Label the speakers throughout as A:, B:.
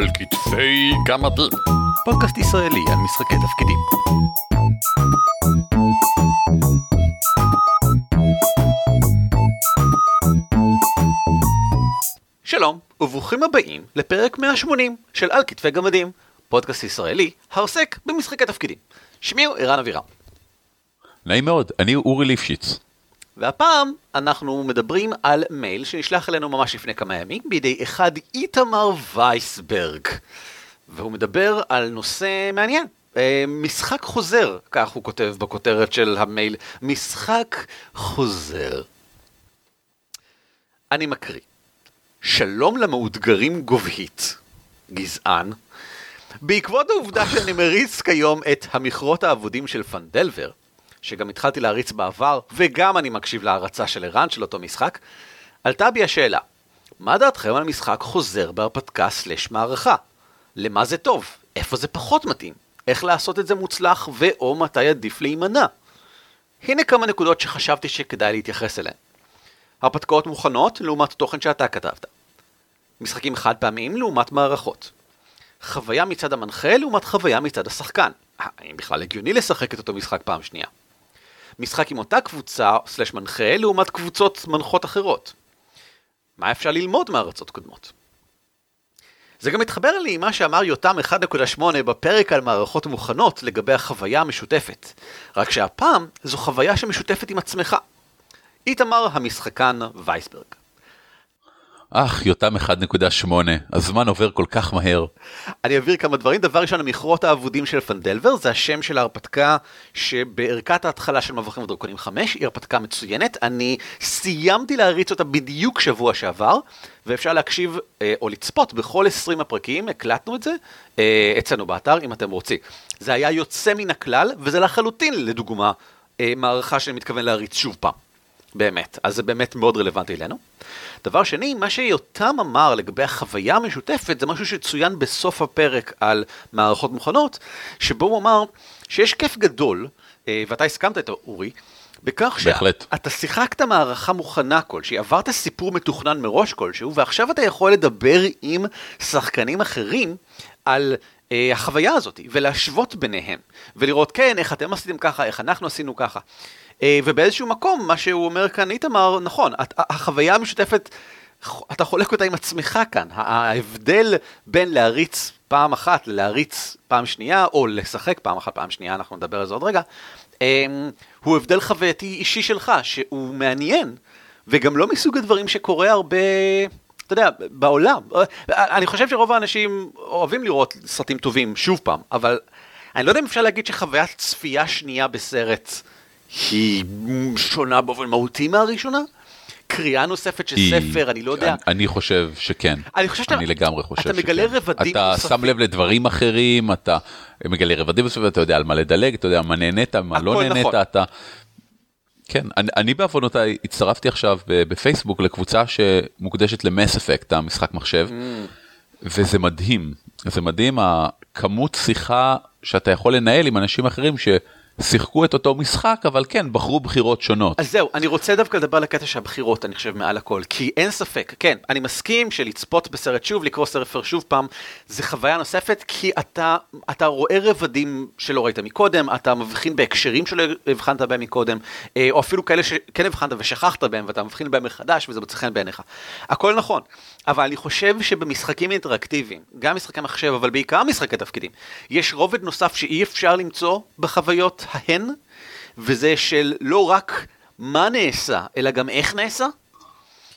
A: על כתפי גמדים.
B: פודקאסט ישראלי על משחקי תפקידים. שלום, וברוכים הבאים לפרק 180 של על כתפי גמדים, פודקאסט ישראלי העוסק במשחקי תפקידים. שמי הוא ערן אבירם.
A: נעים מאוד, אני אורי ליפשיץ.
B: והפעם אנחנו מדברים על מייל שנשלח אלינו ממש לפני כמה ימים בידי אחד איתמר וייסברג. והוא מדבר על נושא מעניין. אה, משחק חוזר, כך הוא כותב בכותרת של המייל, משחק חוזר. אני מקריא. שלום למאותגרים גובהית, גזען. בעקבות העובדה שאני מריץ כיום את המכרות האבודים של פנדלבר, שגם התחלתי להריץ בעבר, וגם אני מקשיב להרצה של ערן של אותו משחק, עלתה בי השאלה, מה דעתכם על משחק חוזר בהרפתקה סלש מערכה? למה זה טוב? איפה זה פחות מתאים? איך לעשות את זה מוצלח ו/או מתי עדיף להימנע? הנה כמה נקודות שחשבתי שכדאי להתייחס אליהן. הרפתקאות מוכנות לעומת תוכן שאתה כתבת. משחקים חד פעמיים לעומת מערכות. חוויה מצד המנחה לעומת חוויה מצד השחקן. האם בכלל הגיוני לשחק את אותו משחק פעם שנייה? משחק עם אותה קבוצה סלש מנחה לעומת קבוצות מנחות אחרות. מה אפשר ללמוד מארצות קודמות? זה גם מתחבר לי עם מה שאמר יותם 1.8 בפרק על מערכות מוכנות לגבי החוויה המשותפת. רק שהפעם זו חוויה שמשותפת עם עצמך. איתמר המשחקן וייסברג.
A: אך, יותם 1.8, הזמן עובר כל כך מהר.
B: אני אבהיר כמה דברים. דבר ראשון, המכרות האבודים של פנדלבר, זה השם של ההרפתקה שבערכת ההתחלה של מבוכים ודרקונים 5, היא הרפתקה מצוינת. אני סיימתי להריץ אותה בדיוק שבוע שעבר, ואפשר להקשיב אה, או לצפות בכל 20 הפרקים, הקלטנו את זה אה, אצלנו באתר, אם אתם רוצים. זה היה יוצא מן הכלל, וזה לחלוטין, לדוגמה, אה, מערכה שאני מתכוון להריץ שוב פעם. באמת, אז זה באמת מאוד רלוונטי אלינו. דבר שני, מה שיותם אמר לגבי החוויה המשותפת זה משהו שצוין בסוף הפרק על מערכות מוכנות, שבו הוא אמר שיש כיף גדול, אה, ואתה הסכמת איתו אורי, בכך. שאתה שיחקת מערכה מוכנה כלשהי, עברת סיפור מתוכנן מראש כלשהו, ועכשיו אתה יכול לדבר עם שחקנים אחרים על החוויה הזאת, ולהשוות ביניהם, ולראות כן, איך אתם עשיתם ככה, איך אנחנו עשינו ככה. אה, ובאיזשהו מקום, מה שהוא אומר כאן איתמר, נכון, החוויה המשותפת, אתה חולק אותה עם עצמך כאן. ההבדל בין להריץ פעם אחת ללהריץ פעם שנייה, או לשחק פעם אחת פעם שנייה, אנחנו נדבר על זה עוד רגע, אמ, הוא הבדל חווייתי אישי שלך, שהוא מעניין, וגם לא מסוג הדברים שקורה הרבה... אתה יודע, בעולם. אני חושב שרוב האנשים אוהבים לראות סרטים טובים שוב פעם, אבל אני לא יודע אם אפשר להגיד שחוויית צפייה שנייה בסרט היא שונה באופן מהותי מהראשונה? קריאה נוספת של היא... ספר, אני לא יודע.
A: אני, אני חושב שכן.
B: אני חושב שאתה...
A: אני לגמרי חושב
B: שכן. אתה מגלה רבדים
A: אתה נוספים. שם לב לדברים אחרים, אתה מגלה רבדים נוספים, אתה יודע על מה לדלג, אתה יודע מה נהנית, מה לא נהנית, נכון. אתה... כן, אני, אני בעוונותיי הצטרפתי עכשיו בפייסבוק לקבוצה שמוקדשת למס אפקט, המשחק מחשב, mm. וזה מדהים, זה מדהים הכמות שיחה שאתה יכול לנהל עם אנשים אחרים ש... שיחקו את אותו משחק, אבל כן, בחרו בחירות שונות.
B: אז זהו, אני רוצה דווקא לדבר על הקטע של הבחירות, אני חושב, מעל הכל. כי אין ספק, כן, אני מסכים שלצפות בסרט שוב, לקרוא ספר שוב פעם, זה חוויה נוספת, כי אתה, אתה רואה רבדים שלא ראית מקודם, אתה מבחין בהקשרים שלא הבחנת בהם מקודם, אה, או אפילו כאלה שכן הבחנת ושכחת בהם, ואתה מבחין בהם מחדש, וזה מוצא חן בעיניך. הכל נכון, אבל אני חושב שבמשחקים אינטראקטיביים, גם משחקי מחשב, אבל בעיקר משחקי תפקידים, יש רובד נוסף שאי אפשר למצוא בחוויות ההן, וזה של לא רק מה נעשה, אלא גם איך נעשה.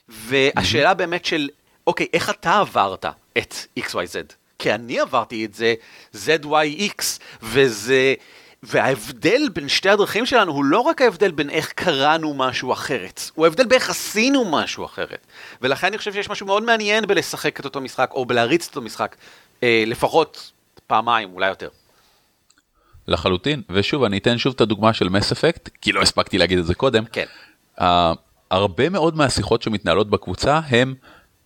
B: והשאלה. באמת של, אוקיי, איך אתה עברת את XYZ? כי אני עברתי את זה ZYX, וזה... וההבדל בין שתי הדרכים שלנו הוא לא רק ההבדל בין איך קראנו משהו אחרת, הוא ההבדל באיך עשינו משהו אחרת. ולכן אני חושב שיש משהו מאוד מעניין בלשחק את אותו משחק, או בלהריץ את אותו משחק, אה, לפחות פעמיים, אולי יותר.
A: לחלוטין, ושוב, אני אתן שוב את הדוגמה של מס אפקט, כי לא הספקתי להגיד את זה קודם.
B: כן.
A: Uh, הרבה מאוד מהשיחות שמתנהלות בקבוצה הם,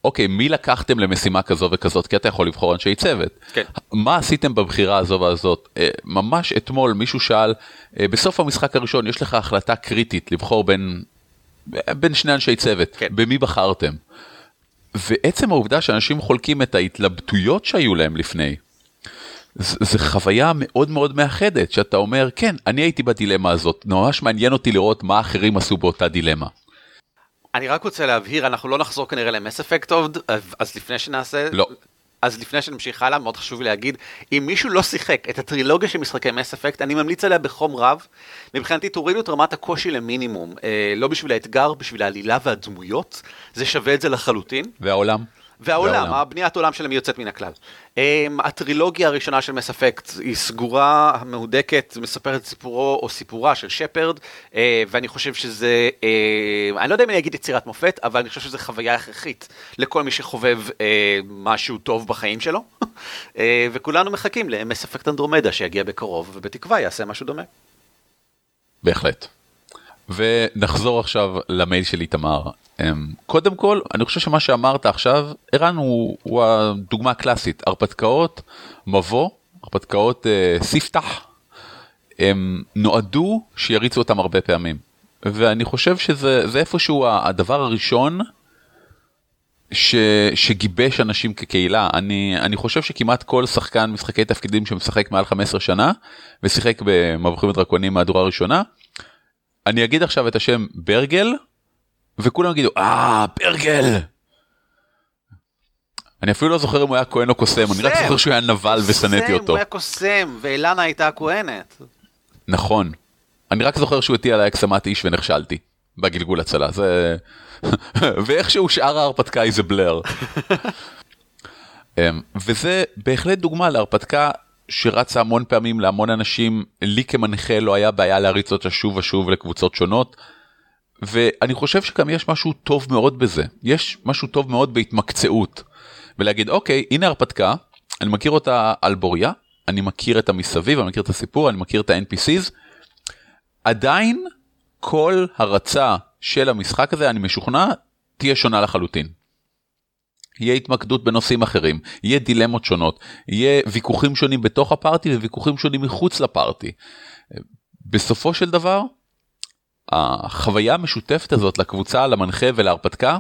A: אוקיי, מי לקחתם למשימה כזו וכזאת, כי אתה יכול לבחור אנשי צוות.
B: כן.
A: מה עשיתם בבחירה הזו והזאת? Uh, ממש אתמול מישהו שאל, uh, בסוף המשחק הראשון יש לך החלטה קריטית לבחור בין, בין שני אנשי צוות,
B: כן.
A: במי בחרתם? ועצם העובדה שאנשים חולקים את ההתלבטויות שהיו להם לפני, זו חוויה מאוד מאוד מאחדת, שאתה אומר, כן, אני הייתי בדילמה הזאת, ממש מעניין אותי לראות מה אחרים עשו באותה דילמה.
B: אני רק רוצה להבהיר, אנחנו לא נחזור כנראה למס אפקט עוד, אז לפני שנעשה...
A: לא.
B: אז לפני שנמשיך הלאה, מאוד חשוב לי להגיד, אם מישהו לא שיחק את הטרילוגיה של משחקי מס אפקט, אני ממליץ עליה בחום רב. מבחינתי תורידו את רמת הקושי למינימום, אה, לא בשביל האתגר, בשביל העלילה והדמויות, זה שווה את זה לחלוטין.
A: והעולם.
B: והעולם, הבניית עולם שלהם יוצאת מן הכלל. Um, הטרילוגיה הראשונה של מס אפקט היא סגורה, מהודקת, מספרת סיפורו או סיפורה של שפרד, uh, ואני חושב שזה, uh, אני לא יודע אם אני אגיד יצירת מופת, אבל אני חושב שזו חוויה הכרחית לכל מי שחובב uh, משהו טוב בחיים שלו, וכולנו מחכים למס אפקט אנדרומדה שיגיע בקרוב, ובתקווה יעשה משהו דומה.
A: בהחלט. ונחזור עכשיו למייל של איתמר. אמ, קודם כל אני חושב שמה שאמרת עכשיו ערן הוא, הוא הדוגמה הקלאסית הרפתקאות מבוא הרפתקאות אה, ספתח הם נועדו שיריצו אותם הרבה פעמים ואני חושב שזה איפשהו הדבר הראשון ש, שגיבש אנשים כקהילה אני אני חושב שכמעט כל שחקן משחקי תפקידים שמשחק מעל 15 שנה ושיחק במבוכים ודרקונים מהדורה הראשונה. אני אגיד עכשיו את השם ברגל וכולם יגידו אה ברגל. אני אפילו לא זוכר אם הוא היה כהן או קוסם, אני רק זוכר שהוא היה נבל ושנאתי אותו.
B: הוא היה קוסם, ואילנה הייתה הכהנת.
A: נכון. אני רק זוכר שהוא הטיע עליי הקסמת איש ונכשלתי. בגלגול הצלה, זה... ואיכשהו שאר ההרפתקה זה בלר. וזה בהחלט דוגמה להרפתקה שרצה המון פעמים להמון אנשים, לי כמנחה לא היה בעיה להריץ אותה שוב ושוב לקבוצות שונות. ואני חושב שגם יש משהו טוב מאוד בזה, יש משהו טוב מאוד בהתמקצעות. ולהגיד אוקיי הנה הרפתקה, אני מכיר אותה על בוריה, אני מכיר את המסביב, אני מכיר את הסיפור, אני מכיר את ה-NPCs. עדיין כל הרצה של המשחק הזה, אני משוכנע, תהיה שונה לחלוטין. יהיה התמקדות בנושאים אחרים, יהיה דילמות שונות, יהיה ויכוחים שונים בתוך הפארטי וויכוחים שונים מחוץ לפארטי. בסופו של דבר, החוויה המשותפת הזאת לקבוצה, למנחה ולהרפתקה,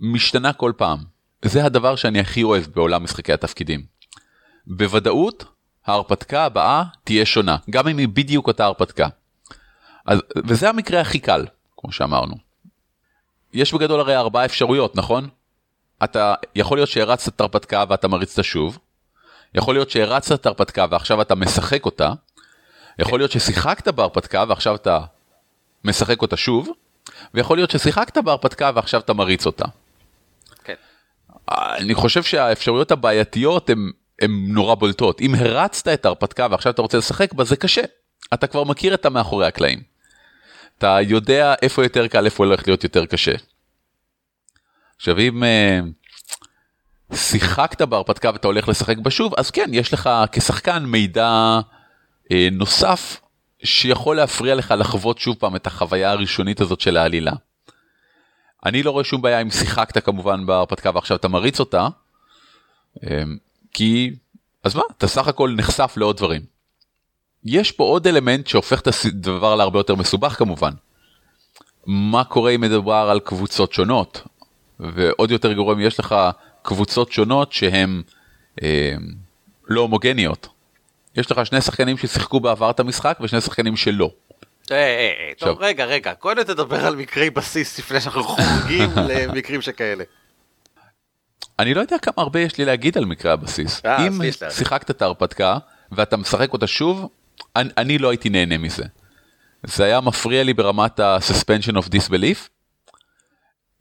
A: משתנה כל פעם. זה הדבר שאני הכי אוהב בעולם משחקי התפקידים. בוודאות, ההרפתקה הבאה תהיה שונה, גם אם היא בדיוק אותה הרפתקה. אז, וזה המקרה הכי קל, כמו שאמרנו. יש בגדול הרי ארבעה אפשרויות, נכון? אתה, יכול להיות שהרצת את ההרפתקה ואתה מריץ אותה שוב, יכול להיות שהרצת את ההרפתקה ועכשיו אתה משחק אותה, יכול להיות ששיחקת בהרפתקה ועכשיו אתה משחק אותה שוב, ויכול להיות ששיחקת בהרפתקה ועכשיו אתה מריץ אותה.
B: כן.
A: אני חושב שהאפשרויות הבעייתיות הן נורא בולטות. אם הרצת את ההרפתקה ועכשיו אתה רוצה לשחק בה, זה קשה. אתה כבר מכיר את המאחורי הקלעים. אתה יודע איפה יותר קל, איפה הולך להיות יותר קשה. עכשיו אם uh, שיחקת בהרפתקה ואתה הולך לשחק בה שוב, אז כן, יש לך כשחקן מידע uh, נוסף שיכול להפריע לך לחוות שוב פעם את החוויה הראשונית הזאת של העלילה. אני לא רואה שום בעיה אם שיחקת כמובן בהרפתקה ועכשיו אתה מריץ אותה, אמ, כי אז מה, אתה סך הכל נחשף לעוד דברים. יש פה עוד אלמנט שהופך את הדבר להרבה יותר מסובך כמובן. מה קורה אם מדובר על קבוצות שונות, ועוד יותר גרוע אם יש לך קבוצות שונות שהן אה, לא הומוגניות. יש לך שני שחקנים ששיחקו בעבר את המשחק ושני שחקנים שלא.
B: אה, אה, אה, טוב, רגע, רגע, קודם תדבר על מקרי בסיס לפני שאנחנו חוגגים למקרים שכאלה.
A: אני לא יודע כמה הרבה יש לי להגיד על מקרי הבסיס. אם שיחקת את ההרפתקה ואתה משחק אותה שוב, אני, אני לא הייתי נהנה מזה. זה היה מפריע לי ברמת ה-suspension of disbelief,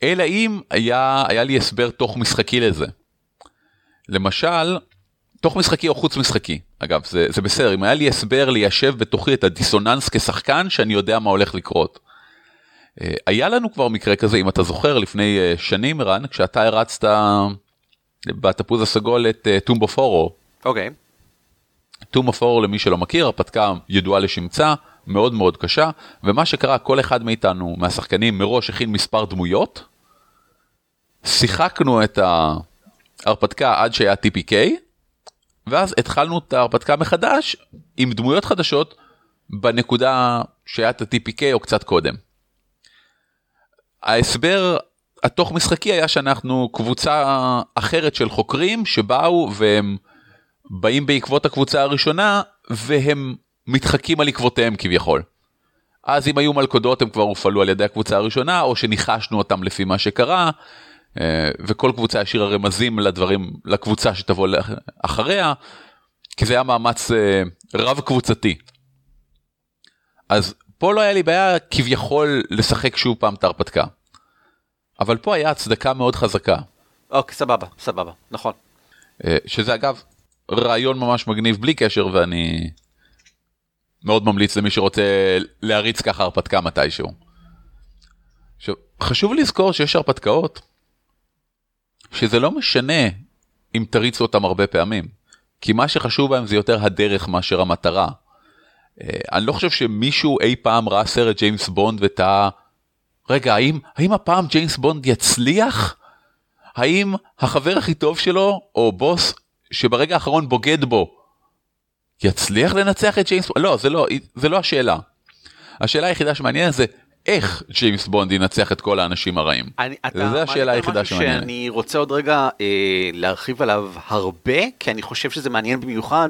A: אלא אם היה, היה לי הסבר תוך משחקי לזה. למשל, תוך משחקי או חוץ משחקי. אגב, זה, זה בסדר, אם היה לי הסבר ליישב בתוכי את הדיסוננס כשחקן, שאני יודע מה הולך לקרות. אה, היה לנו כבר מקרה כזה, אם אתה זוכר, לפני אה, שנים, רן, כשאתה הרצת בתפוז הסגול את טומבו פורו.
B: אוקיי.
A: טומבו פורו, למי שלא מכיר, הרפתקה ידועה לשמצה, מאוד מאוד קשה, ומה שקרה, כל אחד מאיתנו, מהשחקנים, מראש הכין מספר דמויות, שיחקנו את ההרפתקה עד שהיה TPK, ואז התחלנו את ההרפתקה מחדש עם דמויות חדשות בנקודה שהיה את ה-TPK או קצת קודם. ההסבר התוך משחקי היה שאנחנו קבוצה אחרת של חוקרים שבאו והם באים בעקבות הקבוצה הראשונה והם מתחקים על עקבותיהם כביכול. אז אם היו מלכודות הם כבר הופעלו על ידי הקבוצה הראשונה או שניחשנו אותם לפי מה שקרה אה, וכל קבוצה השאירה רמזים לדברים לקבוצה שתבוא אחריה כי זה היה מאמץ אה, רב קבוצתי. אז פה לא היה לי בעיה כביכול לשחק שוב פעם את ההרפתקה. אבל פה היה הצדקה מאוד חזקה.
B: אוקיי סבבה סבבה נכון.
A: אה, שזה אגב רעיון ממש מגניב בלי קשר ואני מאוד ממליץ למי שרוצה להריץ ככה הרפתקה מתישהו. חשוב לזכור שיש הרפתקאות שזה לא משנה אם תריצו אותם הרבה פעמים, כי מה שחשוב בהם זה יותר הדרך מאשר המטרה. אה, אני לא חושב שמישהו אי פעם ראה סרט ג'יימס בונד ותהה, רגע, האם, האם הפעם ג'יימס בונד יצליח? האם החבר הכי טוב שלו, או בוס, שברגע האחרון בוגד בו, יצליח לנצח את ג'יימס בונד? לא, זה לא, זה לא השאלה. השאלה היחידה שמעניינת זה איך ג'יימס בונד ינצח את כל האנשים הרעים. אני, אתה זה השאלה היחידה שמעניינת.
B: שאני רוצה עוד רגע אה, להרחיב עליו הרבה, כי אני חושב שזה מעניין במיוחד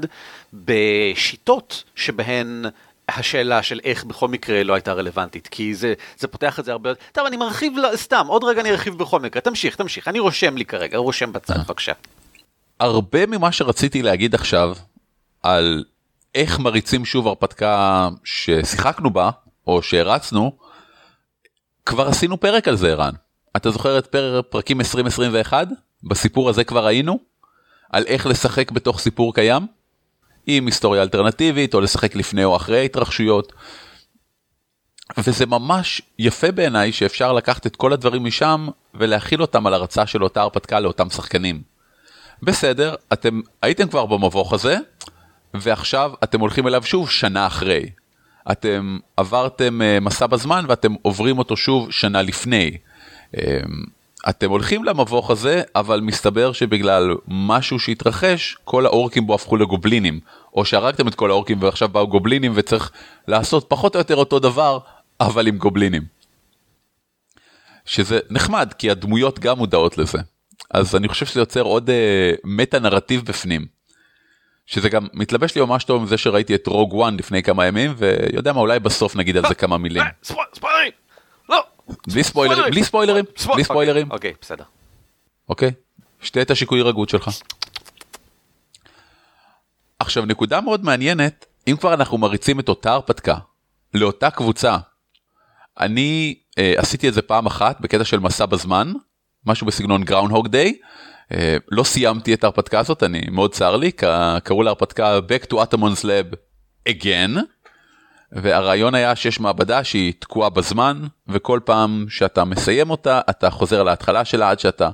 B: בשיטות שבהן השאלה של איך בכל מקרה לא הייתה רלוונטית, כי זה, זה פותח את זה הרבה יותר. טוב, אני מרחיב, סתם, עוד רגע אני ארחיב בכל מקרה. תמשיך, תמשיך, אני רושם לי כרגע, רושם בצד, אה. בבקשה.
A: הרבה ממה שרציתי להגיד עכשיו על איך מריצים שוב הרפתקה ששיחקנו בה, או שהרצנו, כבר עשינו פרק על זה ערן. אתה זוכר את פרק פרקים 2021? בסיפור הזה כבר היינו? על איך לשחק בתוך סיפור קיים? עם היסטוריה אלטרנטיבית או לשחק לפני או אחרי התרחשויות. וזה ממש יפה בעיניי שאפשר לקחת את כל הדברים משם ולהכיל אותם על הרצאה של אותה הרפתקה לאותם שחקנים. בסדר, אתם הייתם כבר במבוך הזה, ועכשיו אתם הולכים אליו שוב שנה אחרי. אתם עברתם אה, מסע בזמן ואתם עוברים אותו שוב שנה לפני. אמ, אתם הולכים למבוך הזה, אבל מסתבר שבגלל משהו שהתרחש, כל האורקים בו הפכו לגובלינים. או שהרגתם את כל האורקים ועכשיו באו גובלינים וצריך לעשות פחות או יותר אותו דבר, אבל עם גובלינים. שזה נחמד, כי הדמויות גם מודעות לזה. אז אני חושב שזה יוצר עוד אה, מטה נרטיב בפנים. שזה גם מתלבש לי ממש טוב עם זה שראיתי את רוג וואן לפני כמה ימים ויודע מה אולי בסוף נגיד על זה כמה מילים. ספוילרים! לא! בלי ספוילרים, בלי ספוילרים, בלי ספוילרים.
B: אוקיי, בסדר.
A: אוקיי? שתה את השיקוי רגות שלך. עכשיו נקודה מאוד מעניינת, אם כבר אנחנו מריצים את אותה הרפתקה, לאותה קבוצה, אני אה, עשיתי את זה פעם אחת בקטע של מסע בזמן, משהו בסגנון גראונהוג דיי, אה, לא סיימתי את ההרפתקה הזאת, אני מאוד צר לי, קראו להרפתקה Back to Atamon's Lab again, והרעיון היה שיש מעבדה שהיא תקועה בזמן, וכל פעם שאתה מסיים אותה, אתה חוזר להתחלה שלה עד שאתה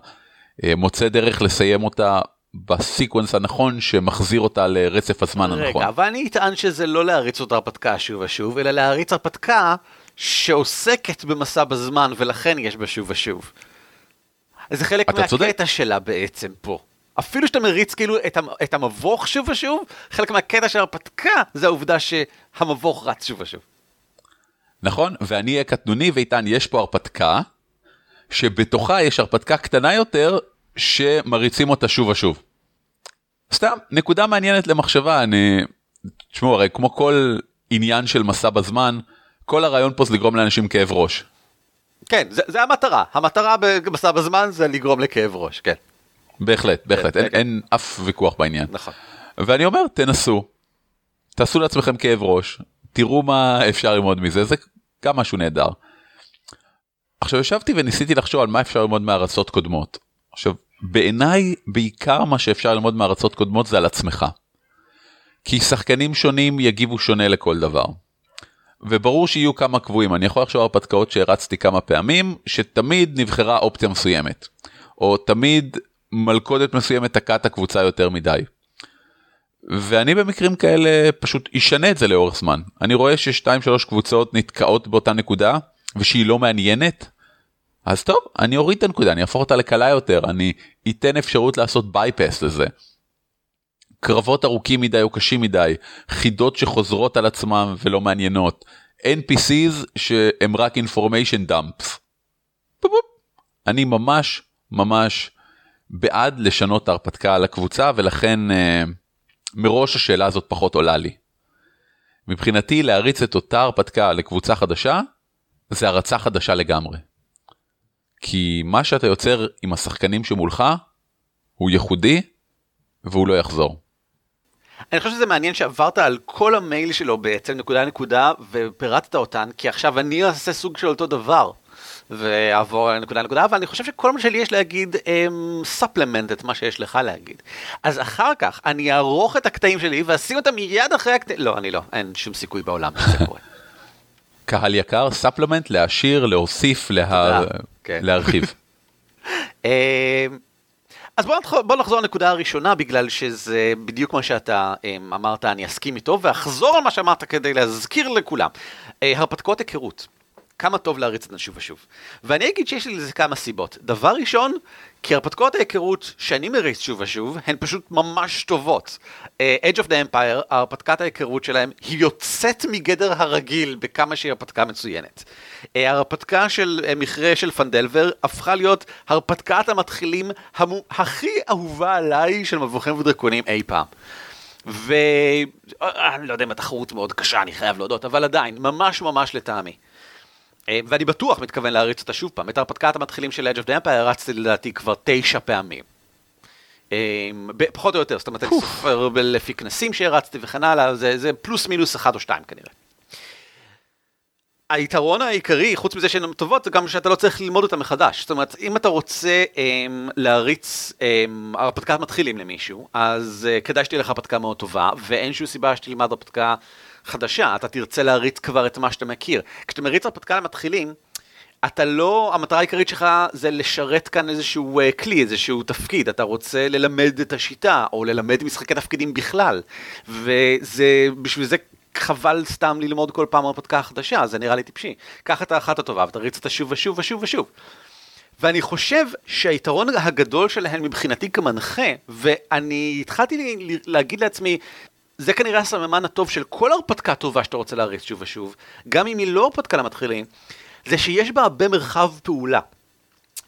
A: אה, מוצא דרך לסיים אותה בסיקוונס הנכון שמחזיר אותה לרצף הזמן רגע, הנכון.
B: רגע, אבל אני אטען שזה לא להריץ אותה הרפתקה שוב ושוב, אלא להריץ הרפתקה שעוסקת במסע בזמן ולכן יש בה שוב ושוב. זה חלק מהקטע צודק. שלה בעצם פה. אפילו שאתה מריץ כאילו את, את המבוך שוב ושוב, חלק מהקטע של ההרפתקה זה העובדה שהמבוך רץ שוב ושוב.
A: נכון, ואני אהיה קטנוני ואיתן, יש פה הרפתקה, שבתוכה יש הרפתקה קטנה יותר, שמריצים אותה שוב ושוב. סתם, נקודה מעניינת למחשבה, אני... תשמעו, הרי כמו כל עניין של מסע בזמן, כל הרעיון פה זה לגרום לאנשים כאב ראש.
B: כן, זה, זה המטרה, המטרה במסע בזמן זה לגרום לכאב ראש, כן.
A: בהחלט, בהחלט, כן, אין, כן. אין אף ויכוח בעניין.
B: נכון.
A: ואני אומר, תנסו, תעשו לעצמכם כאב ראש, תראו מה אפשר ללמוד מזה, זה גם משהו נהדר. עכשיו ישבתי וניסיתי לחשוב על מה אפשר ללמוד מארצות קודמות. עכשיו, בעיניי בעיקר מה שאפשר ללמוד מארצות קודמות זה על עצמך. כי שחקנים שונים יגיבו שונה לכל דבר. וברור שיהיו כמה קבועים, אני יכול לחשוב על הרפתקאות שהרצתי כמה פעמים, שתמיד נבחרה אופציה מסוימת, או תמיד מלכודת מסוימת תקעה את הקבוצה יותר מדי. ואני במקרים כאלה פשוט אשנה את זה לאורך זמן. אני רואה ששתיים שלוש קבוצות נתקעות באותה נקודה, ושהיא לא מעניינת, אז טוב, אני אוריד את הנקודה, אני אהפוך אותה לקלה יותר, אני אתן אפשרות לעשות בייפס לזה. קרבות ארוכים מדי או קשים מדי, חידות שחוזרות על עצמם ולא מעניינות, NPCs שהם רק information dumps. אני ממש ממש בעד לשנות ההרפתקה על הקבוצה ולכן אה, מראש השאלה הזאת פחות עולה לי. מבחינתי להריץ את אותה הרפתקה לקבוצה חדשה זה הרצה חדשה לגמרי. כי מה שאתה יוצר עם השחקנים שמולך הוא ייחודי והוא לא יחזור.
B: אני חושב שזה מעניין שעברת על כל המייל שלו בעצם נקודה נקודה ופירטת אותן כי עכשיו אני אעשה סוג של אותו דבר. ואעבור לנקודה נקודה, אבל אני חושב שכל מה שלי יש להגיד ספלמנט um, את מה שיש לך להגיד. אז אחר כך אני אערוך את הקטעים שלי ואשים אותם מיד אחרי הקטעים, לא, אני לא, אין שום סיכוי בעולם שזה קורה.
A: קהל יקר, ספלמנט, להשאיר, להוסיף, לה... כן. להרחיב.
B: אז בוא, נחזור, בוא נחזור לנקודה הראשונה, בגלל שזה בדיוק מה שאתה אמ, אמרת, אני אסכים איתו, ואחזור על מה שאמרת כדי להזכיר לכולם. אה, הרפתקאות היכרות. כמה טוב להריץ אותן שוב ושוב. ואני אגיד שיש לי לזה כמה סיבות. דבר ראשון, כי הרפתקאות ההיכרות שאני מריץ שוב ושוב, הן פשוט ממש טובות. Uh, Edge of the Empire, הרפתקת ההיכרות שלהם, היא יוצאת מגדר הרגיל בכמה שהיא הרפתקה מצוינת. Uh, ההרפתקה של uh, מכרה של פנדלבר הפכה להיות הרפתקת המתחילים המו... הכי אהובה עליי של מבוכים ודרקונים אי פעם. ואני לא יודע אם התחרות מאוד קשה, אני חייב להודות, אבל עדיין, ממש ממש לטעמי. אה, ואני בטוח מתכוון להריץ אותה שוב פעם. את הרפתקת המתחילים של Edge of the Empire הרצתי לדעתי כבר תשע פעמים. אה, פחות או יותר, זאת אומרת, אני סופר לפי כנסים שהרצתי וכן הלאה, זה, זה פלוס מינוס אחד או שתיים כנראה. היתרון העיקרי, חוץ מזה שהן טובות, זה גם שאתה לא צריך ללמוד אותן מחדש. זאת אומרת, אם אתה רוצה um, להריץ um, הרפתקת מתחילים למישהו, אז uh, כדאי שתהיה לך הרפתקה מאוד טובה, ואין שום סיבה שתלמד הרפתקה חדשה, אתה תרצה להריץ כבר את מה שאתה מכיר. כשאתה מריץ הרפתקה למתחילים, אתה לא, המטרה העיקרית שלך זה לשרת כאן איזשהו uh, כלי, איזשהו תפקיד, אתה רוצה ללמד את השיטה, או ללמד משחקי תפקידים בכלל, וזה, בשביל זה חבל סתם ללמוד כל פעם הרפתקה חדשה, זה נראה לי טיפשי. קח את האחת הטובה ותריץ אותה שוב ושוב ושוב ושוב. ואני חושב שהיתרון הגדול שלהן מבחינתי כמנחה, ואני התחלתי להגיד לעצמי, זה כנראה הסממן הטוב של כל הרפתקה טובה שאתה רוצה להריץ שוב ושוב, גם אם היא לא הרפתקה למתחילים, זה שיש בה הרבה מרחב פעולה.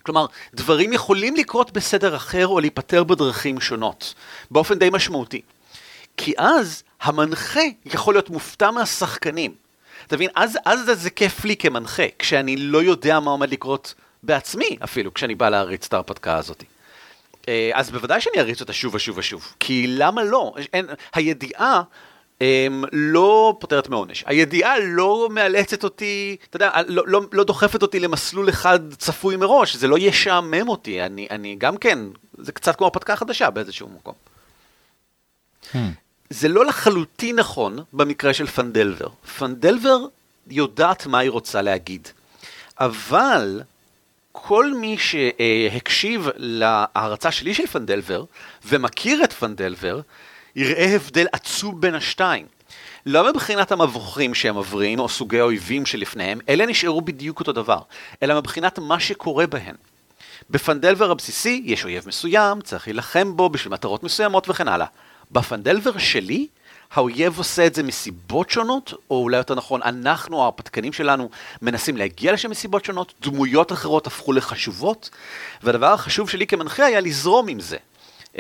B: כלומר, דברים יכולים לקרות בסדר אחר או להיפטר בדרכים שונות, באופן די משמעותי. כי אז המנחה יכול להיות מופתע מהשחקנים. אתה מבין? אז, אז זה, זה כיף לי כמנחה, כשאני לא יודע מה עומד לקרות בעצמי אפילו, כשאני בא להריץ את ההרפתקה הזאת. אה, אז בוודאי שאני אריץ אותה שוב ושוב ושוב, כי למה לא? אין, הידיעה הם, לא פותרת מעונש. הידיעה לא מאלצת אותי, אתה יודע, לא, לא, לא דוחפת אותי למסלול אחד צפוי מראש, זה לא ישעמם אותי, אני, אני גם כן, זה קצת כמו הרפתקה חדשה באיזשהו מקום. Hmm. זה לא לחלוטין נכון במקרה של פנדלבר. פנדלבר יודעת מה היא רוצה להגיד, אבל כל מי שהקשיב להערצה שלי של פנדלבר ומכיר את פנדלבר, יראה הבדל עצום בין השתיים. לא מבחינת המבוכים שהם עוברים או סוגי האויבים שלפניהם, אלה נשארו בדיוק אותו דבר, אלא מבחינת מה שקורה בהן. בפנדלבר הבסיסי יש אויב מסוים, צריך להילחם בו בשביל מטרות מסוימות וכן הלאה. בפנדלבר שלי, האויב עושה את זה מסיבות שונות, או אולי יותר נכון, אנחנו, ההרפתקנים שלנו, מנסים להגיע לשם מסיבות שונות, דמויות אחרות הפכו לחשובות, והדבר החשוב שלי כמנחה היה לזרום עם זה. Um,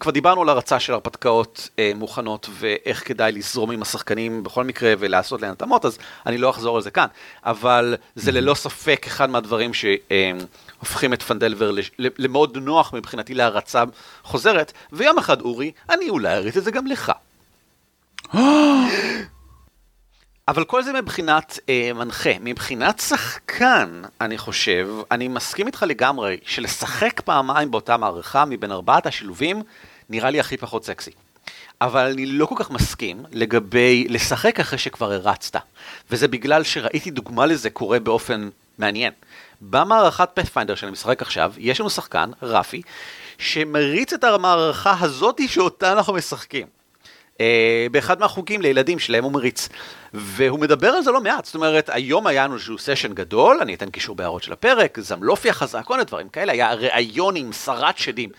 B: כבר דיברנו על הרצה של הרפתקאות uh, מוכנות ואיך כדאי לזרום עם השחקנים בכל מקרה ולעשות להן התאמות, אז אני לא אחזור על זה כאן, אבל זה ללא ספק אחד מהדברים שהופכים את פנדלבר למאוד נוח מבחינתי להרצה חוזרת, ויום אחד אורי, אני אולי אריץ את זה גם לך. אבל כל זה מבחינת אה, מנחה. מבחינת שחקן, אני חושב, אני מסכים איתך לגמרי, שלשחק פעמיים באותה מערכה מבין ארבעת השילובים, נראה לי הכי פחות סקסי. אבל אני לא כל כך מסכים לגבי לשחק אחרי שכבר הרצת. וזה בגלל שראיתי דוגמה לזה קורה באופן מעניין. במערכת פאת'פיינדר שאני משחק עכשיו, יש לנו שחקן, רפי, שמריץ את המערכה הזאתי שאותה אנחנו משחקים. אה, באחד מהחוגים לילדים שלהם הוא מריץ. והוא מדבר על זה לא מעט, זאת אומרת, היום היה לנו איזשהו סשן גדול, אני אתן קישור בהערות של הפרק, זמלופיה חזק, כל מיני דברים כאלה, היה ראיון עם שרת שדים.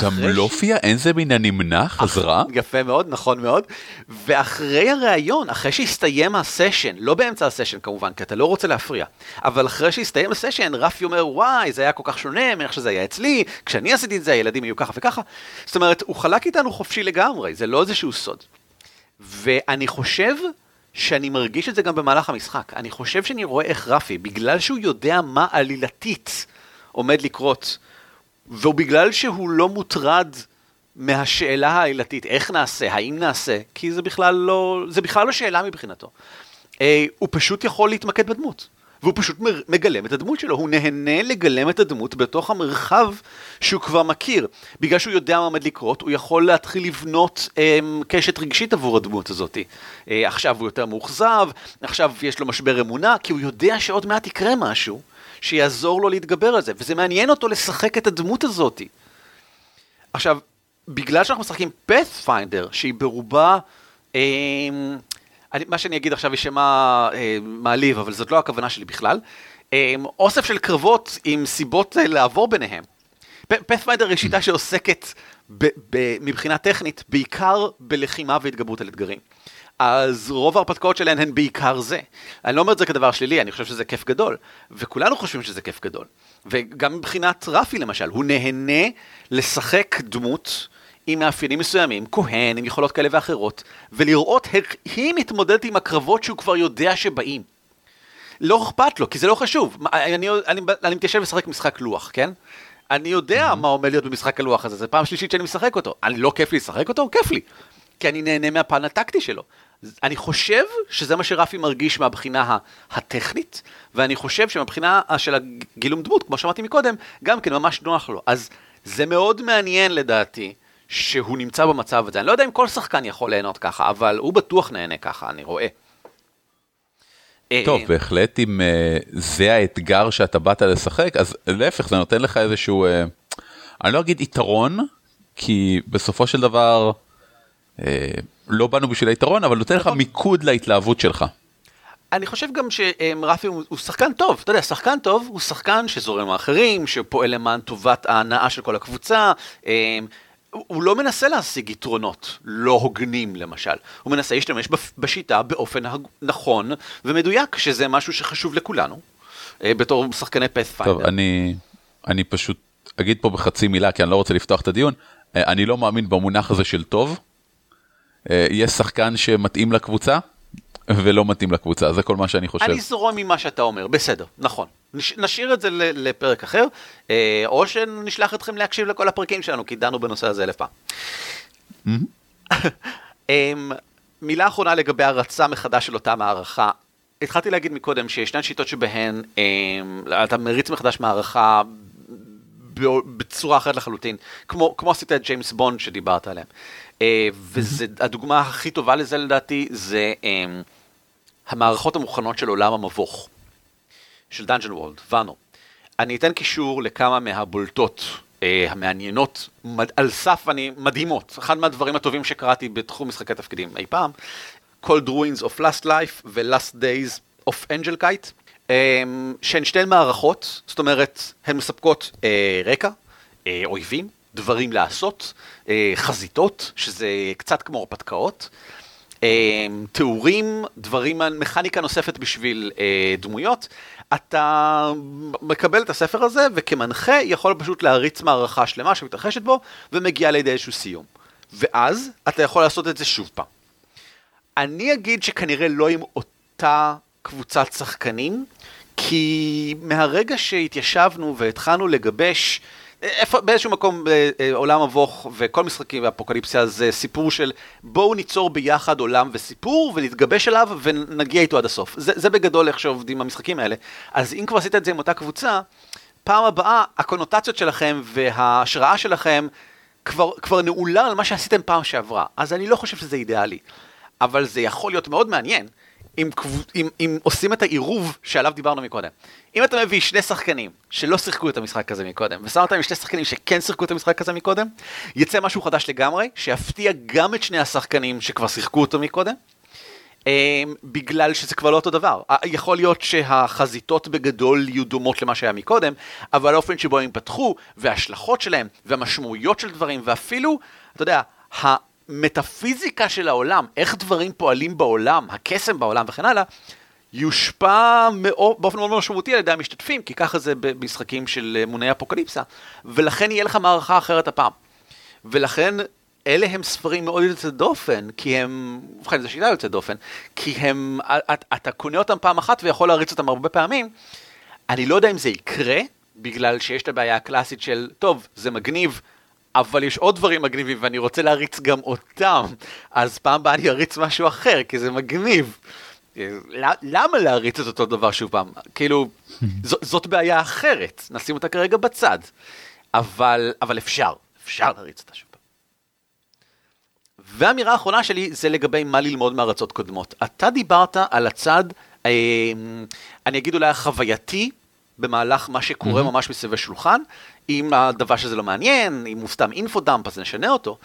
A: זמלופיה? ש... אין זה מן הנמנע? חזרה?
B: יפה מאוד, נכון מאוד. ואחרי הראיון, אחרי שהסתיים הסשן, לא באמצע הסשן כמובן, כי אתה לא רוצה להפריע, אבל אחרי שהסתיים הסשן, רפי אומר, וואי, זה היה כל כך שונה מאיך שזה היה אצלי, כשאני עשיתי את זה, הילדים היו ככה וככה. זאת אומרת, הוא חלק איתנו חופשי לגמרי, זה לא איזשהו סוד. ואני חושב שאני מרגיש את זה גם במהלך המשחק. אני חושב שאני רואה איך רפי, בגלל שהוא יודע מה עלילתית עומד לקרות, ובגלל שהוא לא מוטרד מהשאלה העלילתית, איך נעשה, האם נעשה, כי זה בכלל לא, זה בכלל לא שאלה מבחינתו. אה, הוא פשוט יכול להתמקד בדמות. והוא פשוט מגלם את הדמות שלו, הוא נהנה לגלם את הדמות בתוך המרחב שהוא כבר מכיר. בגלל שהוא יודע מה עומד לקרות, הוא יכול להתחיל לבנות אה, קשת רגשית עבור הדמות הזאת. אה, עכשיו הוא יותר מאוכזב, עכשיו יש לו משבר אמונה, כי הוא יודע שעוד מעט יקרה משהו שיעזור לו להתגבר על זה, וזה מעניין אותו לשחק את הדמות הזאת. עכשיו, בגלל שאנחנו משחקים פאת'פיינדר, שהיא ברובה... אה, אני, מה שאני אגיד עכשיו יישמע אה, מעליב, אבל זאת לא הכוונה שלי בכלל. אה, אוסף של קרבות עם סיבות אה, לעבור ביניהם. פאת'פיידר היא שיטה שעוסקת ב, ב, מבחינה טכנית בעיקר בלחימה והתגברות על אתגרים. אז רוב ההרפתקאות שלהן הן בעיקר זה. אני לא אומר את זה כדבר שלילי, אני חושב שזה כיף גדול. וכולנו חושבים שזה כיף גדול. וגם מבחינת רפי למשל, הוא נהנה לשחק דמות עם מאפיינים מסוימים, כהן, עם יכולות כאלה ואחרות, ולראות איך היא מתמודדת עם הקרבות שהוא כבר יודע שבאים. לא אכפת לו, כי זה לא חשוב. אני, אני, אני, אני מתיישב לשחק משחק לוח, כן? אני יודע mm-hmm. מה עומד להיות במשחק הלוח הזה, זו פעם שלישית שאני משחק אותו. אני לא כיף לי לשחק אותו? כיף לי. כי אני נהנה מהפן הטקטי שלו. אני חושב שזה מה שרפי מרגיש מהבחינה הטכנית, ואני חושב שמבחינה של הגילום דמות, כמו שאמרתי מקודם, גם כן ממש נוח לו. אז זה מאוד מעניין לדעתי, שהוא נמצא במצב הזה. אני לא יודע אם כל שחקן יכול ליהנות ככה, אבל הוא בטוח נהנה ככה, אני רואה.
A: טוב, בהחלט אם uh, זה האתגר שאתה באת לשחק, אז להפך, זה נותן לך איזשהו, uh, אני לא אגיד יתרון, כי בסופו של דבר uh, לא באנו בשביל היתרון, אבל נותן לך נכון. מיקוד להתלהבות שלך.
B: אני חושב גם שרפי הוא, הוא שחקן טוב, אתה יודע, שחקן טוב הוא שחקן שזורם מאחרים, שפועל למען טובת ההנאה של כל הקבוצה. הוא לא מנסה להשיג יתרונות לא הוגנים למשל, הוא מנסה להשתמש בשיטה באופן נכון ומדויק, שזה משהו שחשוב לכולנו, אה, בתור שחקני פאת'פיינדר.
A: טוב, אני, אני פשוט אגיד פה בחצי מילה, כי אני לא רוצה לפתוח את הדיון, אה, אני לא מאמין במונח הזה של טוב. אה, יש שחקן שמתאים לקבוצה, ולא מתאים לקבוצה, זה כל מה שאני חושב.
B: אני זורם ממה שאתה אומר, בסדר, נכון. נש, נשאיר את זה לפרק אחר, אה, או שנשלח אתכם להקשיב לכל הפרקים שלנו, כי דנו בנושא הזה אלף פעם. אמ, מילה אחרונה לגבי הרצה מחדש של אותה מערכה. התחלתי להגיד מקודם שישנן שיטות שבהן אמ, אתה מריץ מחדש מערכה בצורה אחרת לחלוטין, כמו, כמו עשית את ג'יימס בונד שדיברת עליהם. אה, והדוגמה הכי טובה לזה לדעתי זה אמ, המערכות המוכנות של עולם המבוך. של Dungeon World, ואנו. אני אתן קישור לכמה מהבולטות אה, המעניינות, מד, על סף אני, מדהימות. אחד מהדברים הטובים שקראתי בתחום משחקי תפקידים אי פעם, Cold Ruins of Last Life ו-Last Days of Angel Kite, אה, שהן שתי מערכות, זאת אומרת, הן מספקות אה, רקע, אה, אויבים, דברים לעשות, אה, חזיתות, שזה קצת כמו הרפתקאות. אה, תיאורים, דברים, מכניקה נוספת בשביל אה, דמויות, אתה מקבל את הספר הזה, וכמנחה יכול פשוט להריץ מערכה שלמה שמתרחשת בו, ומגיעה לידי איזשהו סיום. ואז אתה יכול לעשות את זה שוב פעם. אני אגיד שכנראה לא עם אותה קבוצת שחקנים, כי מהרגע שהתיישבנו והתחלנו לגבש באיזשהו מקום בעולם מבוך וכל משחקים באפוקליפסיה זה סיפור של בואו ניצור ביחד עולם וסיפור ונתגבש עליו ונגיע איתו עד הסוף. זה, זה בגדול איך שעובדים המשחקים האלה. אז אם כבר עשית את זה עם אותה קבוצה, פעם הבאה הקונוטציות שלכם וההשראה שלכם כבר, כבר נעולה על מה שעשיתם פעם שעברה. אז אני לא חושב שזה אידיאלי. אבל זה יכול להיות מאוד מעניין. אם, אם, אם עושים את העירוב שעליו דיברנו מקודם. אם אתה מביא שני שחקנים שלא שיחקו את המשחק הזה מקודם, ושם אותם עם שני שחקנים שכן שיחקו את המשחק הזה מקודם, יצא משהו חדש לגמרי, שיפתיע גם את שני השחקנים שכבר שיחקו אותו מקודם, בגלל שזה כבר לא אותו דבר. יכול להיות שהחזיתות בגדול יהיו דומות למה שהיה מקודם, אבל האופן שבו הם פתחו, וההשלכות שלהם, והמשמעויות של דברים, ואפילו, אתה יודע, המטאפיזיקה של העולם, איך דברים פועלים בעולם, הקסם בעולם וכן הלאה, יושפע מאוד, באופן מאוד משמעותי על ידי המשתתפים, כי ככה זה במשחקים של מוני אפוקליפסה, ולכן יהיה לך מערכה אחרת הפעם. ולכן אלה הם ספרים מאוד יוצא דופן, כי הם, ובכן זו שיטה יוצא דופן, כי הם, אתה קונה אותם פעם אחת ויכול להריץ אותם הרבה פעמים. אני לא יודע אם זה יקרה, בגלל שיש את הבעיה הקלאסית של, טוב, זה מגניב, אבל יש עוד דברים מגניבים ואני רוצה להריץ גם אותם, אז פעם הבאה אני אריץ משהו אחר, כי זה מגניב. למה להריץ את אותו דבר שוב פעם? כאילו, זאת בעיה אחרת, נשים אותה כרגע בצד. אבל, אבל אפשר, אפשר להריץ אותה שוב פעם. והאמירה האחרונה שלי זה לגבי מה ללמוד מהרצות קודמות. אתה דיברת על הצד, אה, אני אגיד אולי החווייתי, במהלך מה שקורה mm-hmm. ממש מסביב השולחן, אם הדבר שזה לא מעניין, אם הוא סתם info dump אז נשנה אותו.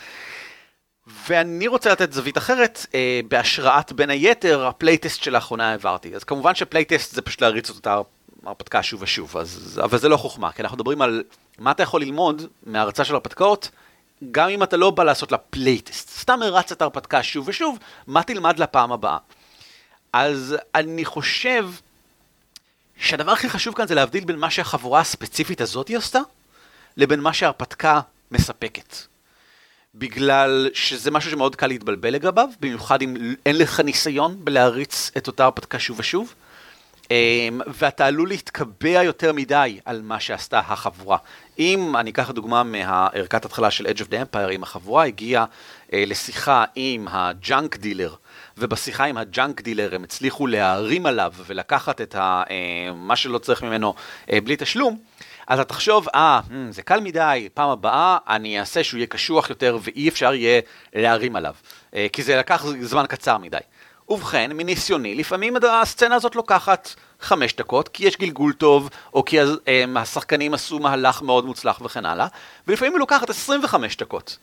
B: ואני רוצה לתת זווית אחרת, אה, בהשראת בין היתר ה playtest שלאחרונה העברתי. אז כמובן ש playtest זה פשוט להריץ את אותה הרפתקה שוב ושוב, אז, אבל זה לא חוכמה, כי אנחנו מדברים על מה אתה יכול ללמוד מהרצה של הרפתקאות, גם אם אתה לא בא לעשות לה playtest, סתם הרצת את ההרפתקה שוב ושוב, מה תלמד לפעם הבאה. אז אני חושב שהדבר הכי חשוב כאן זה להבדיל בין מה שהחבורה הספציפית הזאת עשתה, לבין מה שההרפתקה מספקת. בגלל שזה משהו שמאוד קל להתבלבל לגביו, במיוחד אם אין לך ניסיון בלהריץ את אותה הרפתקה שוב ושוב, אמ, ואתה עלול להתקבע יותר מדי על מה שעשתה החבורה. אם אני אקח דוגמה מהערכת התחלה של Edge of the Empire, אם החבורה הגיעה אה, לשיחה עם ה junk dealer, ובשיחה עם ה junk dealer הם הצליחו להרים עליו ולקחת את ה, אה, מה שלא צריך ממנו אה, בלי תשלום, אז אתה תחשוב, אה, זה קל מדי, פעם הבאה אני אעשה שהוא יהיה קשוח יותר ואי אפשר יהיה להרים עליו, אה, כי זה לקח זמן קצר מדי. ובכן, מניסיוני, לפעמים הסצנה הזאת לוקחת חמש דקות, כי יש גלגול טוב, או כי השחקנים עשו מהלך מאוד מוצלח וכן הלאה, ולפעמים היא לוקחת 25 דקות.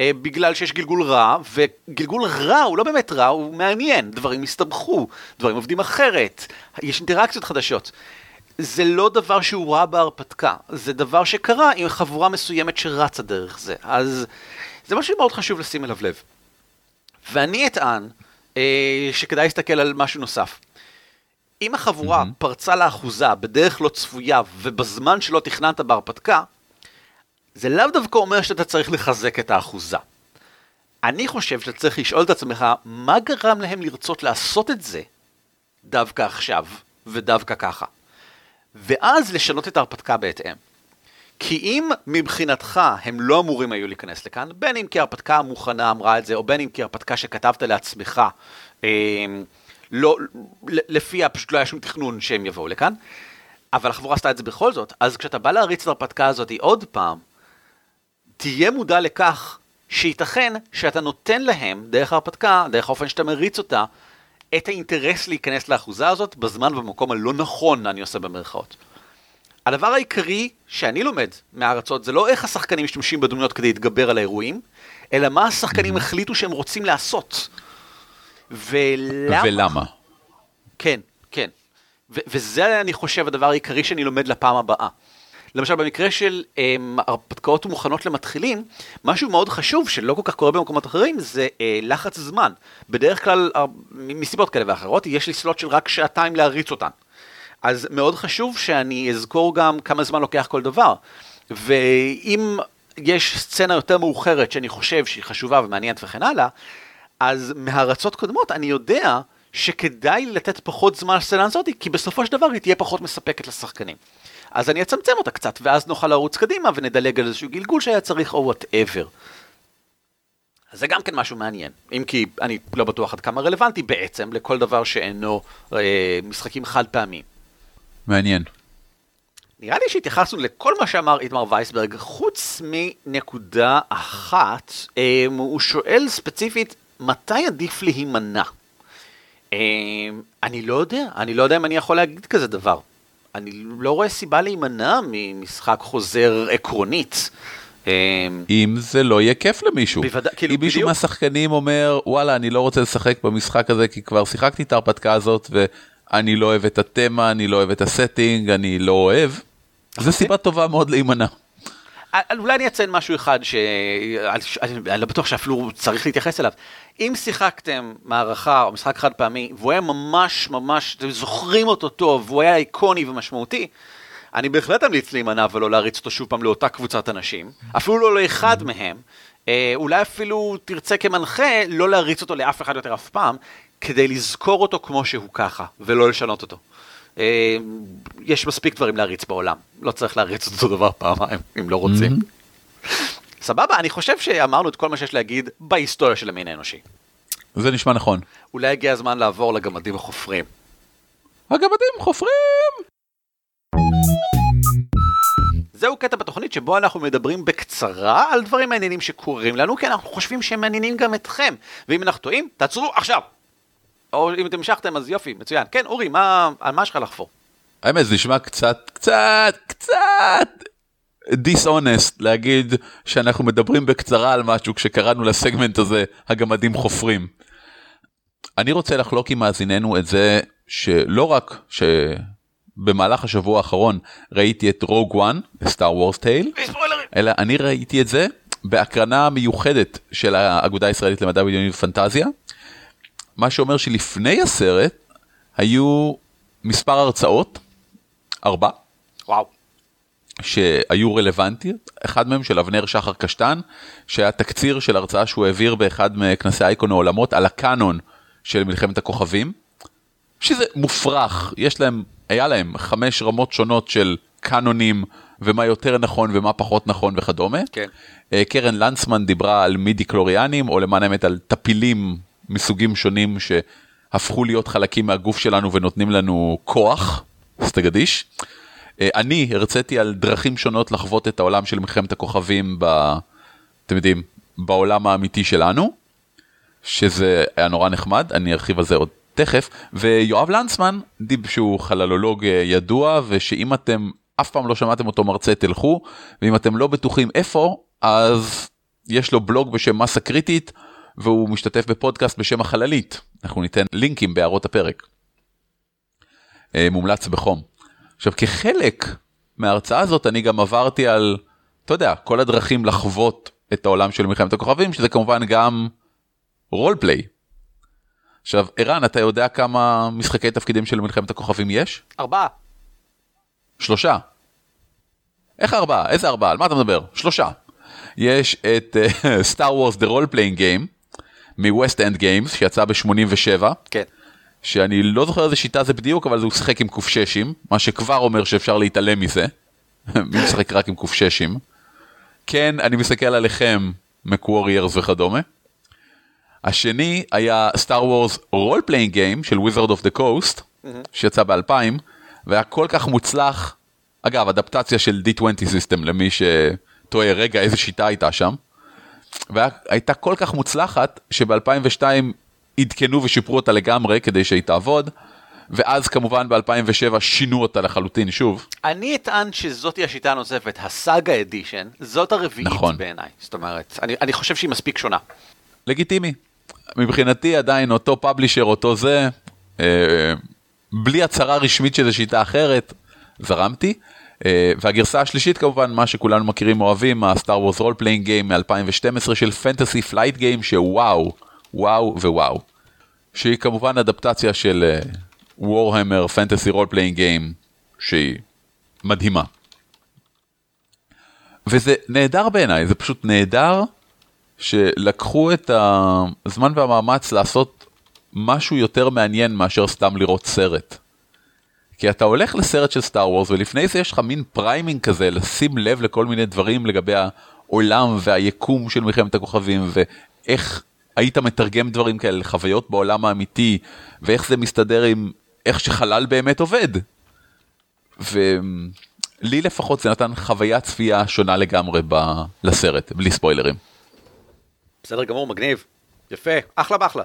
B: בגלל שיש גלגול רע, וגלגול רע הוא לא באמת רע, הוא מעניין, דברים הסתבכו, דברים עובדים אחרת, יש אינטראקציות חדשות. זה לא דבר שהוא רע בהרפתקה, זה דבר שקרה עם חבורה מסוימת שרצה דרך זה. אז זה משהו מאוד חשוב לשים אליו לב. ואני אטען אה, שכדאי להסתכל על משהו נוסף. אם החבורה mm-hmm. פרצה לאחוזה בדרך לא צפויה ובזמן שלא תכננת בהרפתקה, זה לאו דווקא אומר שאתה צריך לחזק את האחוזה. אני חושב שאתה צריך לשאול את עצמך, מה גרם להם לרצות לעשות את זה דווקא עכשיו ודווקא ככה? ואז לשנות את ההרפתקה בהתאם. כי אם מבחינתך הם לא אמורים היו להיכנס לכאן, בין אם כי ההרפתקה המוכנה אמרה את זה, או בין אם כי ההרפתקה שכתבת לעצמך, אה, לא, לפיה פשוט לא היה שום תכנון שהם יבואו לכאן, אבל החבורה עשתה את זה בכל זאת, אז כשאתה בא להריץ את ההרפתקה הזאת עוד פעם, תהיה מודע לכך שייתכן שאתה נותן להם, דרך ההרפתקה, דרך האופן שאתה מריץ אותה, את האינטרס להיכנס לאחוזה הזאת בזמן ובמקום הלא נכון, אני עושה במרכאות. הדבר העיקרי שאני לומד מהארצות זה לא איך השחקנים משתמשים בדמויות כדי להתגבר על האירועים, אלא מה השחקנים החליטו שהם רוצים לעשות. ולמה?
A: ולמה.
B: כן, כן. ו- וזה אני חושב הדבר העיקרי שאני לומד לפעם הבאה. למשל במקרה של um, הרפתקאות מוכנות למתחילים, משהו מאוד חשוב שלא כל כך קורה במקומות אחרים זה uh, לחץ זמן. בדרך כלל, uh, מסיבות כאלה ואחרות, יש לי סלוט של רק שעתיים להריץ אותן. אז מאוד חשוב שאני אזכור גם כמה זמן לוקח כל דבר. ואם יש סצנה יותר מאוחרת שאני חושב שהיא חשובה ומעניינת וכן הלאה, אז מהרצות קודמות אני יודע שכדאי לתת פחות זמן לסצנה הזאת, כי בסופו של דבר היא תהיה פחות מספקת לשחקנים. אז אני אצמצם אותה קצת, ואז נוכל לרוץ קדימה ונדלג על איזשהו גלגול שהיה צריך או whatever. זה גם כן משהו מעניין, אם כי אני לא בטוח עד כמה רלוונטי בעצם לכל דבר שאינו אה, משחקים חד פעמים.
A: מעניין.
B: נראה לי שהתייחסנו לכל מה שאמר איתמר וייסברג, חוץ מנקודה אחת, אה, הוא שואל ספציפית, מתי עדיף להימנע? אה, אני לא יודע, אני לא יודע אם אני יכול להגיד כזה דבר. אני לא רואה סיבה להימנע ממשחק חוזר עקרונית.
A: אם זה לא יהיה כיף למישהו.
B: בוודא, כאילו,
A: אם מישהו
B: בדיוק.
A: מהשחקנים אומר וואלה אני לא רוצה לשחק במשחק הזה כי כבר שיחקתי את ההרפתקה הזאת ואני לא אוהב את התמה אני לא אוהב את הסטינג אני לא אוהב. זה סיבה טובה מאוד להימנע.
B: אולי אני אציין משהו אחד שאני אני לא בטוח שאפילו צריך להתייחס אליו. אם שיחקתם מערכה או משחק חד פעמי והוא היה ממש ממש, אתם זוכרים אותו טוב והוא היה איקוני ומשמעותי, אני בהחלט אמליץ להימנע ולא להריץ אותו שוב פעם לאותה קבוצת אנשים, אפילו לא לאחד מהם. אה, אולי אפילו תרצה כמנחה לא להריץ אותו לאף אחד יותר אף פעם, כדי לזכור אותו כמו שהוא ככה, ולא לשנות אותו. אה, יש מספיק דברים להריץ בעולם, לא צריך להריץ אותו דבר פעמיים, אם לא רוצים. סבבה, אני חושב שאמרנו את כל מה שיש להגיד בהיסטוריה של המין האנושי.
A: זה נשמע נכון.
B: אולי הגיע הזמן לעבור לגמדים החופרים.
A: הגמדים חופרים.
B: זהו קטע בתוכנית שבו אנחנו מדברים בקצרה על דברים מעניינים שקורים לנו, כי אנחנו חושבים שהם מעניינים גם אתכם. ואם אנחנו טועים, תעצרו עכשיו! או אם אתם המשכתם אז יופי, מצוין. כן, אורי, מה, על מה יש לך לחפור?
A: האמת זה נשמע קצת קצת קצת דיסאונסט להגיד שאנחנו מדברים בקצרה על משהו כשקראנו לסגמנט הזה הגמדים חופרים. אני רוצה לחלוק עם מאזיננו את זה שלא רק שבמהלך השבוע האחרון ראיתי את רוג וואן, סטאר וורס טייל! אלא אני ראיתי את זה בהקרנה מיוחדת של האגודה הישראלית למדע בדיוני ופנטזיה, מה שאומר שלפני הסרט היו מספר הרצאות, ארבע,
B: וואו.
A: שהיו רלוונטיות, אחד מהם של אבנר שחר קשטן, שהיה תקציר של הרצאה שהוא העביר באחד מכנסי אייקון העולמות על הקאנון של מלחמת הכוכבים, שזה מופרך, יש להם, היה להם חמש רמות שונות של קאנונים ומה יותר נכון ומה פחות נכון וכדומה.
B: כן.
A: אה, קרן לנצמן דיברה על מידי קלוריאנים, או למען האמת על טפילים מסוגים שונים שהפכו להיות חלקים מהגוף שלנו ונותנים לנו כוח, סטגדיש. אה, אני הרציתי על דרכים שונות לחוות את העולם של מלחמת הכוכבים, ב... אתם יודעים, בעולם האמיתי שלנו, שזה היה נורא נחמד, אני ארחיב על זה עוד תכף, ויואב לנצמן, דיב שהוא חללולוג אה, ידוע, ושאם אתם אף פעם לא שמעתם אותו מרצה תלכו, ואם אתם לא בטוחים איפה, אז יש לו בלוג בשם מסה קריטית, והוא משתתף בפודקאסט בשם החללית, אנחנו ניתן לינקים בהערות הפרק. אה, מומלץ בחום. עכשיו כחלק מההרצאה הזאת אני גם עברתי על, אתה יודע, כל הדרכים לחוות את העולם של מלחמת הכוכבים, שזה כמובן גם רולפליי. עכשיו, ערן, אתה יודע כמה משחקי תפקידים של מלחמת הכוכבים יש?
B: ארבעה.
A: שלושה. איך ארבעה? איזה ארבעה? על מה אתה מדבר? שלושה. יש את סטאר וורס The Role Playing Game מ-West End Games שיצא ב-87
B: כן.
A: שאני לא זוכר איזה שיטה זה בדיוק אבל הוא שיחק עם קופששים מה שכבר אומר שאפשר להתעלם מזה. מי משחק רק עם קופששים. כן אני מסתכל עליכם Mechwarriors וכדומה. השני היה Star Wars role playing game של Wizards of the Coast שיצא ב-2000 והיה כל כך מוצלח. אגב אדפטציה של D20 system למי שטועה רגע איזה שיטה הייתה שם. והייתה כל כך מוצלחת שב-2002 עדכנו ושיפרו אותה לגמרי כדי שהיא תעבוד. ואז כמובן ב-2007 שינו אותה לחלוטין שוב.
B: אני אטען שזאתי השיטה הנוספת, ה Saga Edition, זאת הרביעית
A: נכון.
B: בעיניי. זאת אומרת, אני, אני חושב שהיא מספיק שונה.
A: לגיטימי. מבחינתי עדיין אותו publisher אותו זה אה, בלי הצהרה רשמית שזה שיטה אחרת זרמתי. אה, והגרסה השלישית כמובן מה שכולנו מכירים אוהבים ה Star Wars role playing game מ-2012 של Fantasy Flight Games שוואו וואו ווואו. שהיא כמובן אדפטציה של Warhammer Fantasy role playing game שהיא מדהימה. וזה נהדר בעיניי זה פשוט נהדר שלקחו את הזמן והמאמץ לעשות משהו יותר מעניין מאשר סתם לראות סרט. כי אתה הולך לסרט של Star Wars ולפני זה יש לך מין framing כזה לשים לב לכל מיני דברים לגבי העולם והיקום של מלחמת הכוכבים ואיך היית מתרגם דברים כאלה לחוויות בעולם האמיתי ואיך זה מסתדר עם איך שחלל באמת עובד. ולי לפחות זה נתן חוויית צפייה שונה לגמרי ב... לסרט בלי ספוילרים.
B: בסדר גמור, מגניב. יפה, אחלה באחלה.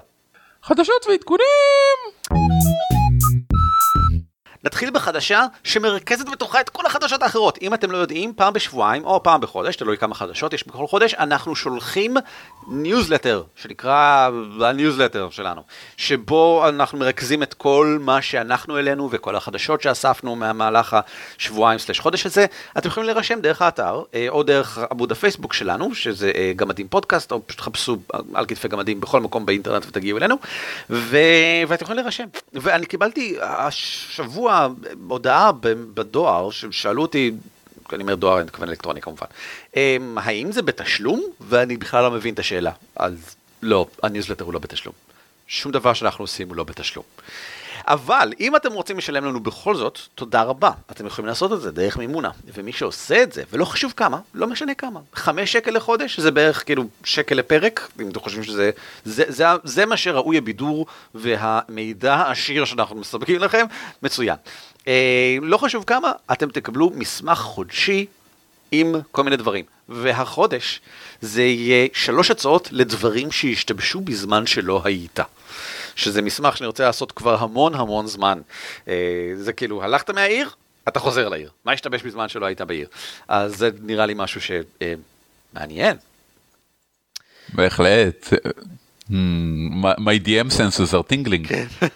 A: חדשות ועדכונים!
B: נתחיל בחדשה שמרכזת בתוכה את כל החדשות האחרות. אם אתם לא יודעים, פעם בשבועיים או פעם בחודש, תלוי כמה חדשות יש בכל חודש, אנחנו שולחים ניוזלטר, שנקרא הניוזלטר שלנו, שבו אנחנו מרכזים את כל מה שאנחנו העלינו וכל החדשות שאספנו מהמהלך השבועיים slash חודש הזה. אתם יכולים להירשם דרך האתר, אה, או דרך עמוד הפייסבוק שלנו, שזה אה, גמדים פודקאסט, או פשוט חפשו על כתפי גמדים בכל מקום באינטרנט ותגיעו אלינו, ו... ואתם יכולים להירשם. ואני קיבלתי השבוע הודעה בדואר, ששאלו אותי, אני אומר דואר, אני מתכוון אלקטרוני כמובן, אמ, האם זה בתשלום? ואני בכלל לא מבין את השאלה. אז לא, הניוזלטר הוא לא בתשלום. שום דבר שאנחנו עושים הוא לא בתשלום. אבל אם אתם רוצים לשלם לנו בכל זאת, תודה רבה. אתם יכולים לעשות את זה דרך מימונה. ומי שעושה את זה, ולא חשוב כמה, לא משנה כמה, חמש שקל לחודש, זה בערך כאילו שקל לפרק, אם אתם חושבים שזה, זה, זה, זה, זה מה שראוי הבידור והמידע העשיר שאנחנו מספקים לכם, מצוין. אה, לא חשוב כמה, אתם תקבלו מסמך חודשי עם כל מיני דברים. והחודש זה יהיה שלוש הצעות לדברים שהשתבשו בזמן שלא היית. שזה מסמך שאני רוצה לעשות כבר המון המון זמן. אה, זה כאילו, הלכת מהעיר, אתה חוזר לעיר. מה השתבש בזמן שלא היית בעיר? אז זה נראה לי משהו שמעניין.
A: בהחלט. My DM senses are tingling.
B: כן.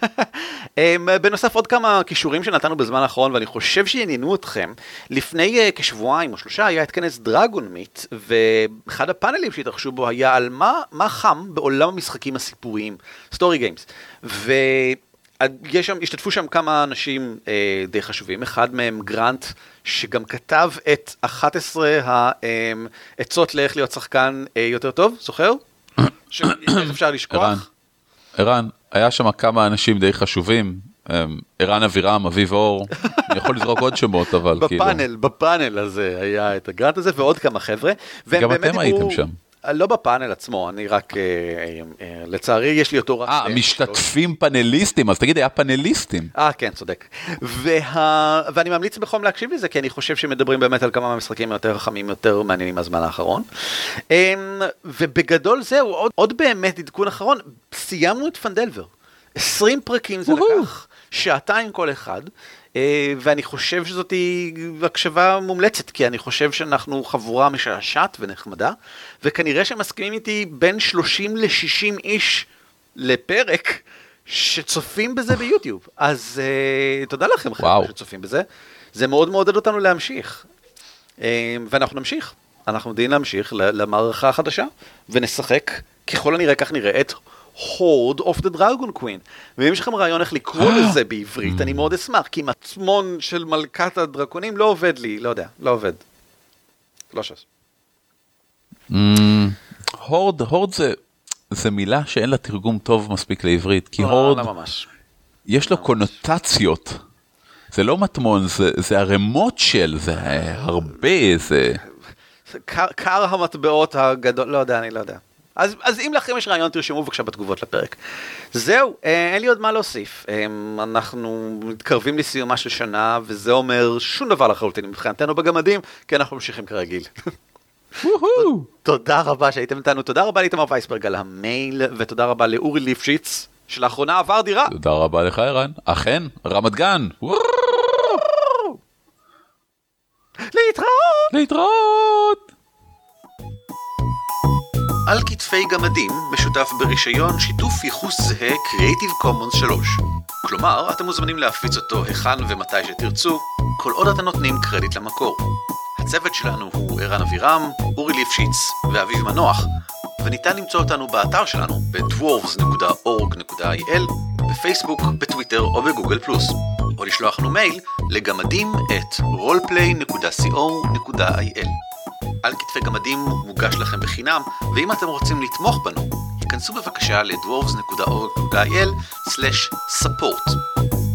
B: אמ, בנוסף עוד כמה קישורים שנתנו בזמן האחרון ואני חושב שיעניינו אתכם. לפני אה, כשבועיים או שלושה היה את כנס Dragonmeet ואחד הפאנלים שהתרחשו בו היה על מה, חם בעולם המשחקים הסיפוריים, story games. ויש שם, השתתפו שם כמה אנשים אה, די חשובים, אחד מהם גרנט שגם כתב את 11 העצות לאיך להיות שחקן אה, יותר טוב, זוכר? שאיך אפשר לשכוח?
A: ערן, היה שם כמה אנשים די חשובים, אמ, ערן אבירם, אביב אור, אני יכול לזרוק עוד שמות, אבל
B: כאילו... בפאנל, בפאנל הזה היה את הגרנט הזה ועוד כמה חבר'ה.
A: גם אתם הייתם שם.
B: לא בפאנל עצמו, אני רק, אה, אה, אה, לצערי יש לי אותו רק...
A: אה, משתתפים פאנליסטים, אז תגיד, היה פאנליסטים.
B: אה, כן, צודק. וה... ואני ממליץ בחום להקשיב לזה, כי אני חושב שמדברים באמת על כמה מהמשחקים יותר חכמים, יותר מעניינים מהזמן האחרון. אמ, ובגדול זהו, עוד, עוד באמת עדכון אחרון, סיימנו את פנדלבר. 20 פרקים זה לקח, שעתיים כל אחד. אה, ואני חושב שזאת הקשבה מומלצת, כי אני חושב שאנחנו חבורה משעשעת ונחמדה, וכנראה שמסכימים איתי בין 30 ל-60 איש לפרק שצופים בזה ביוטיוב. אז uh, תודה לכם, חבר'ה, שצופים בזה. זה מאוד מעודד אותנו להמשיך. Uh, ואנחנו נמשיך. אנחנו יודעים להמשיך למערכה החדשה, ונשחק, ככל הנראה כך נראית, הורד אוף דה דרגון קווין. ואם יש לכם רעיון איך לקרוא אה. לזה בעברית, אני מאוד אשמח, כי מצמון של מלכת הדרקונים לא עובד לי, לא יודע, לא עובד. לא ש"ס.
A: הורד, הורד זה, זה מילה שאין לה תרגום טוב מספיק לעברית, כי
B: לא,
A: הורד,
B: לא ממש.
A: יש לו קונוטציות. זה לא מטמון, זה, זה ערימות של, זה הרבה, זה...
B: קר המטבעות הגדול, לא יודע, אני לא יודע. אז, אז אם לכם יש רעיון, תרשמו בבקשה בתגובות לפרק. זהו, אה, אין לי עוד מה להוסיף. אה, אנחנו מתקרבים לסיומה של שנה, וזה אומר שום דבר לחלוטין מבחינתנו בגמדים, כי אנחנו ממשיכים כרגיל. תודה רבה שהייתם איתנו, תודה רבה לאיתמר וייסברג על המייל, ותודה רבה לאורי ליפשיץ, שלאחרונה עבר דירה.
A: תודה רבה לך ערן, אכן, רמת גן.
B: להתראות!
A: להתראות!
B: על כתפי גמדים משותף ברישיון שיתוף ייחוס זהה Creative Commons 3. כלומר, אתם מוזמנים להפיץ אותו היכן ומתי שתרצו, כל עוד אתם נותנים קרדיט למקור. הצוות שלנו הוא ערן אבירם, אורי ליפשיץ ואביב מנוח, וניתן למצוא אותנו באתר שלנו ב-dwarves.org.il, בפייסבוק, בטוויטר או בגוגל פלוס, או לשלוח לנו מייל לגמדים את roleplay.co.il. על כתפי גמדים מוגש לכם בחינם, ואם אתם רוצים לתמוך בנו, היכנסו בבקשה ל-dwarves.org.il/support.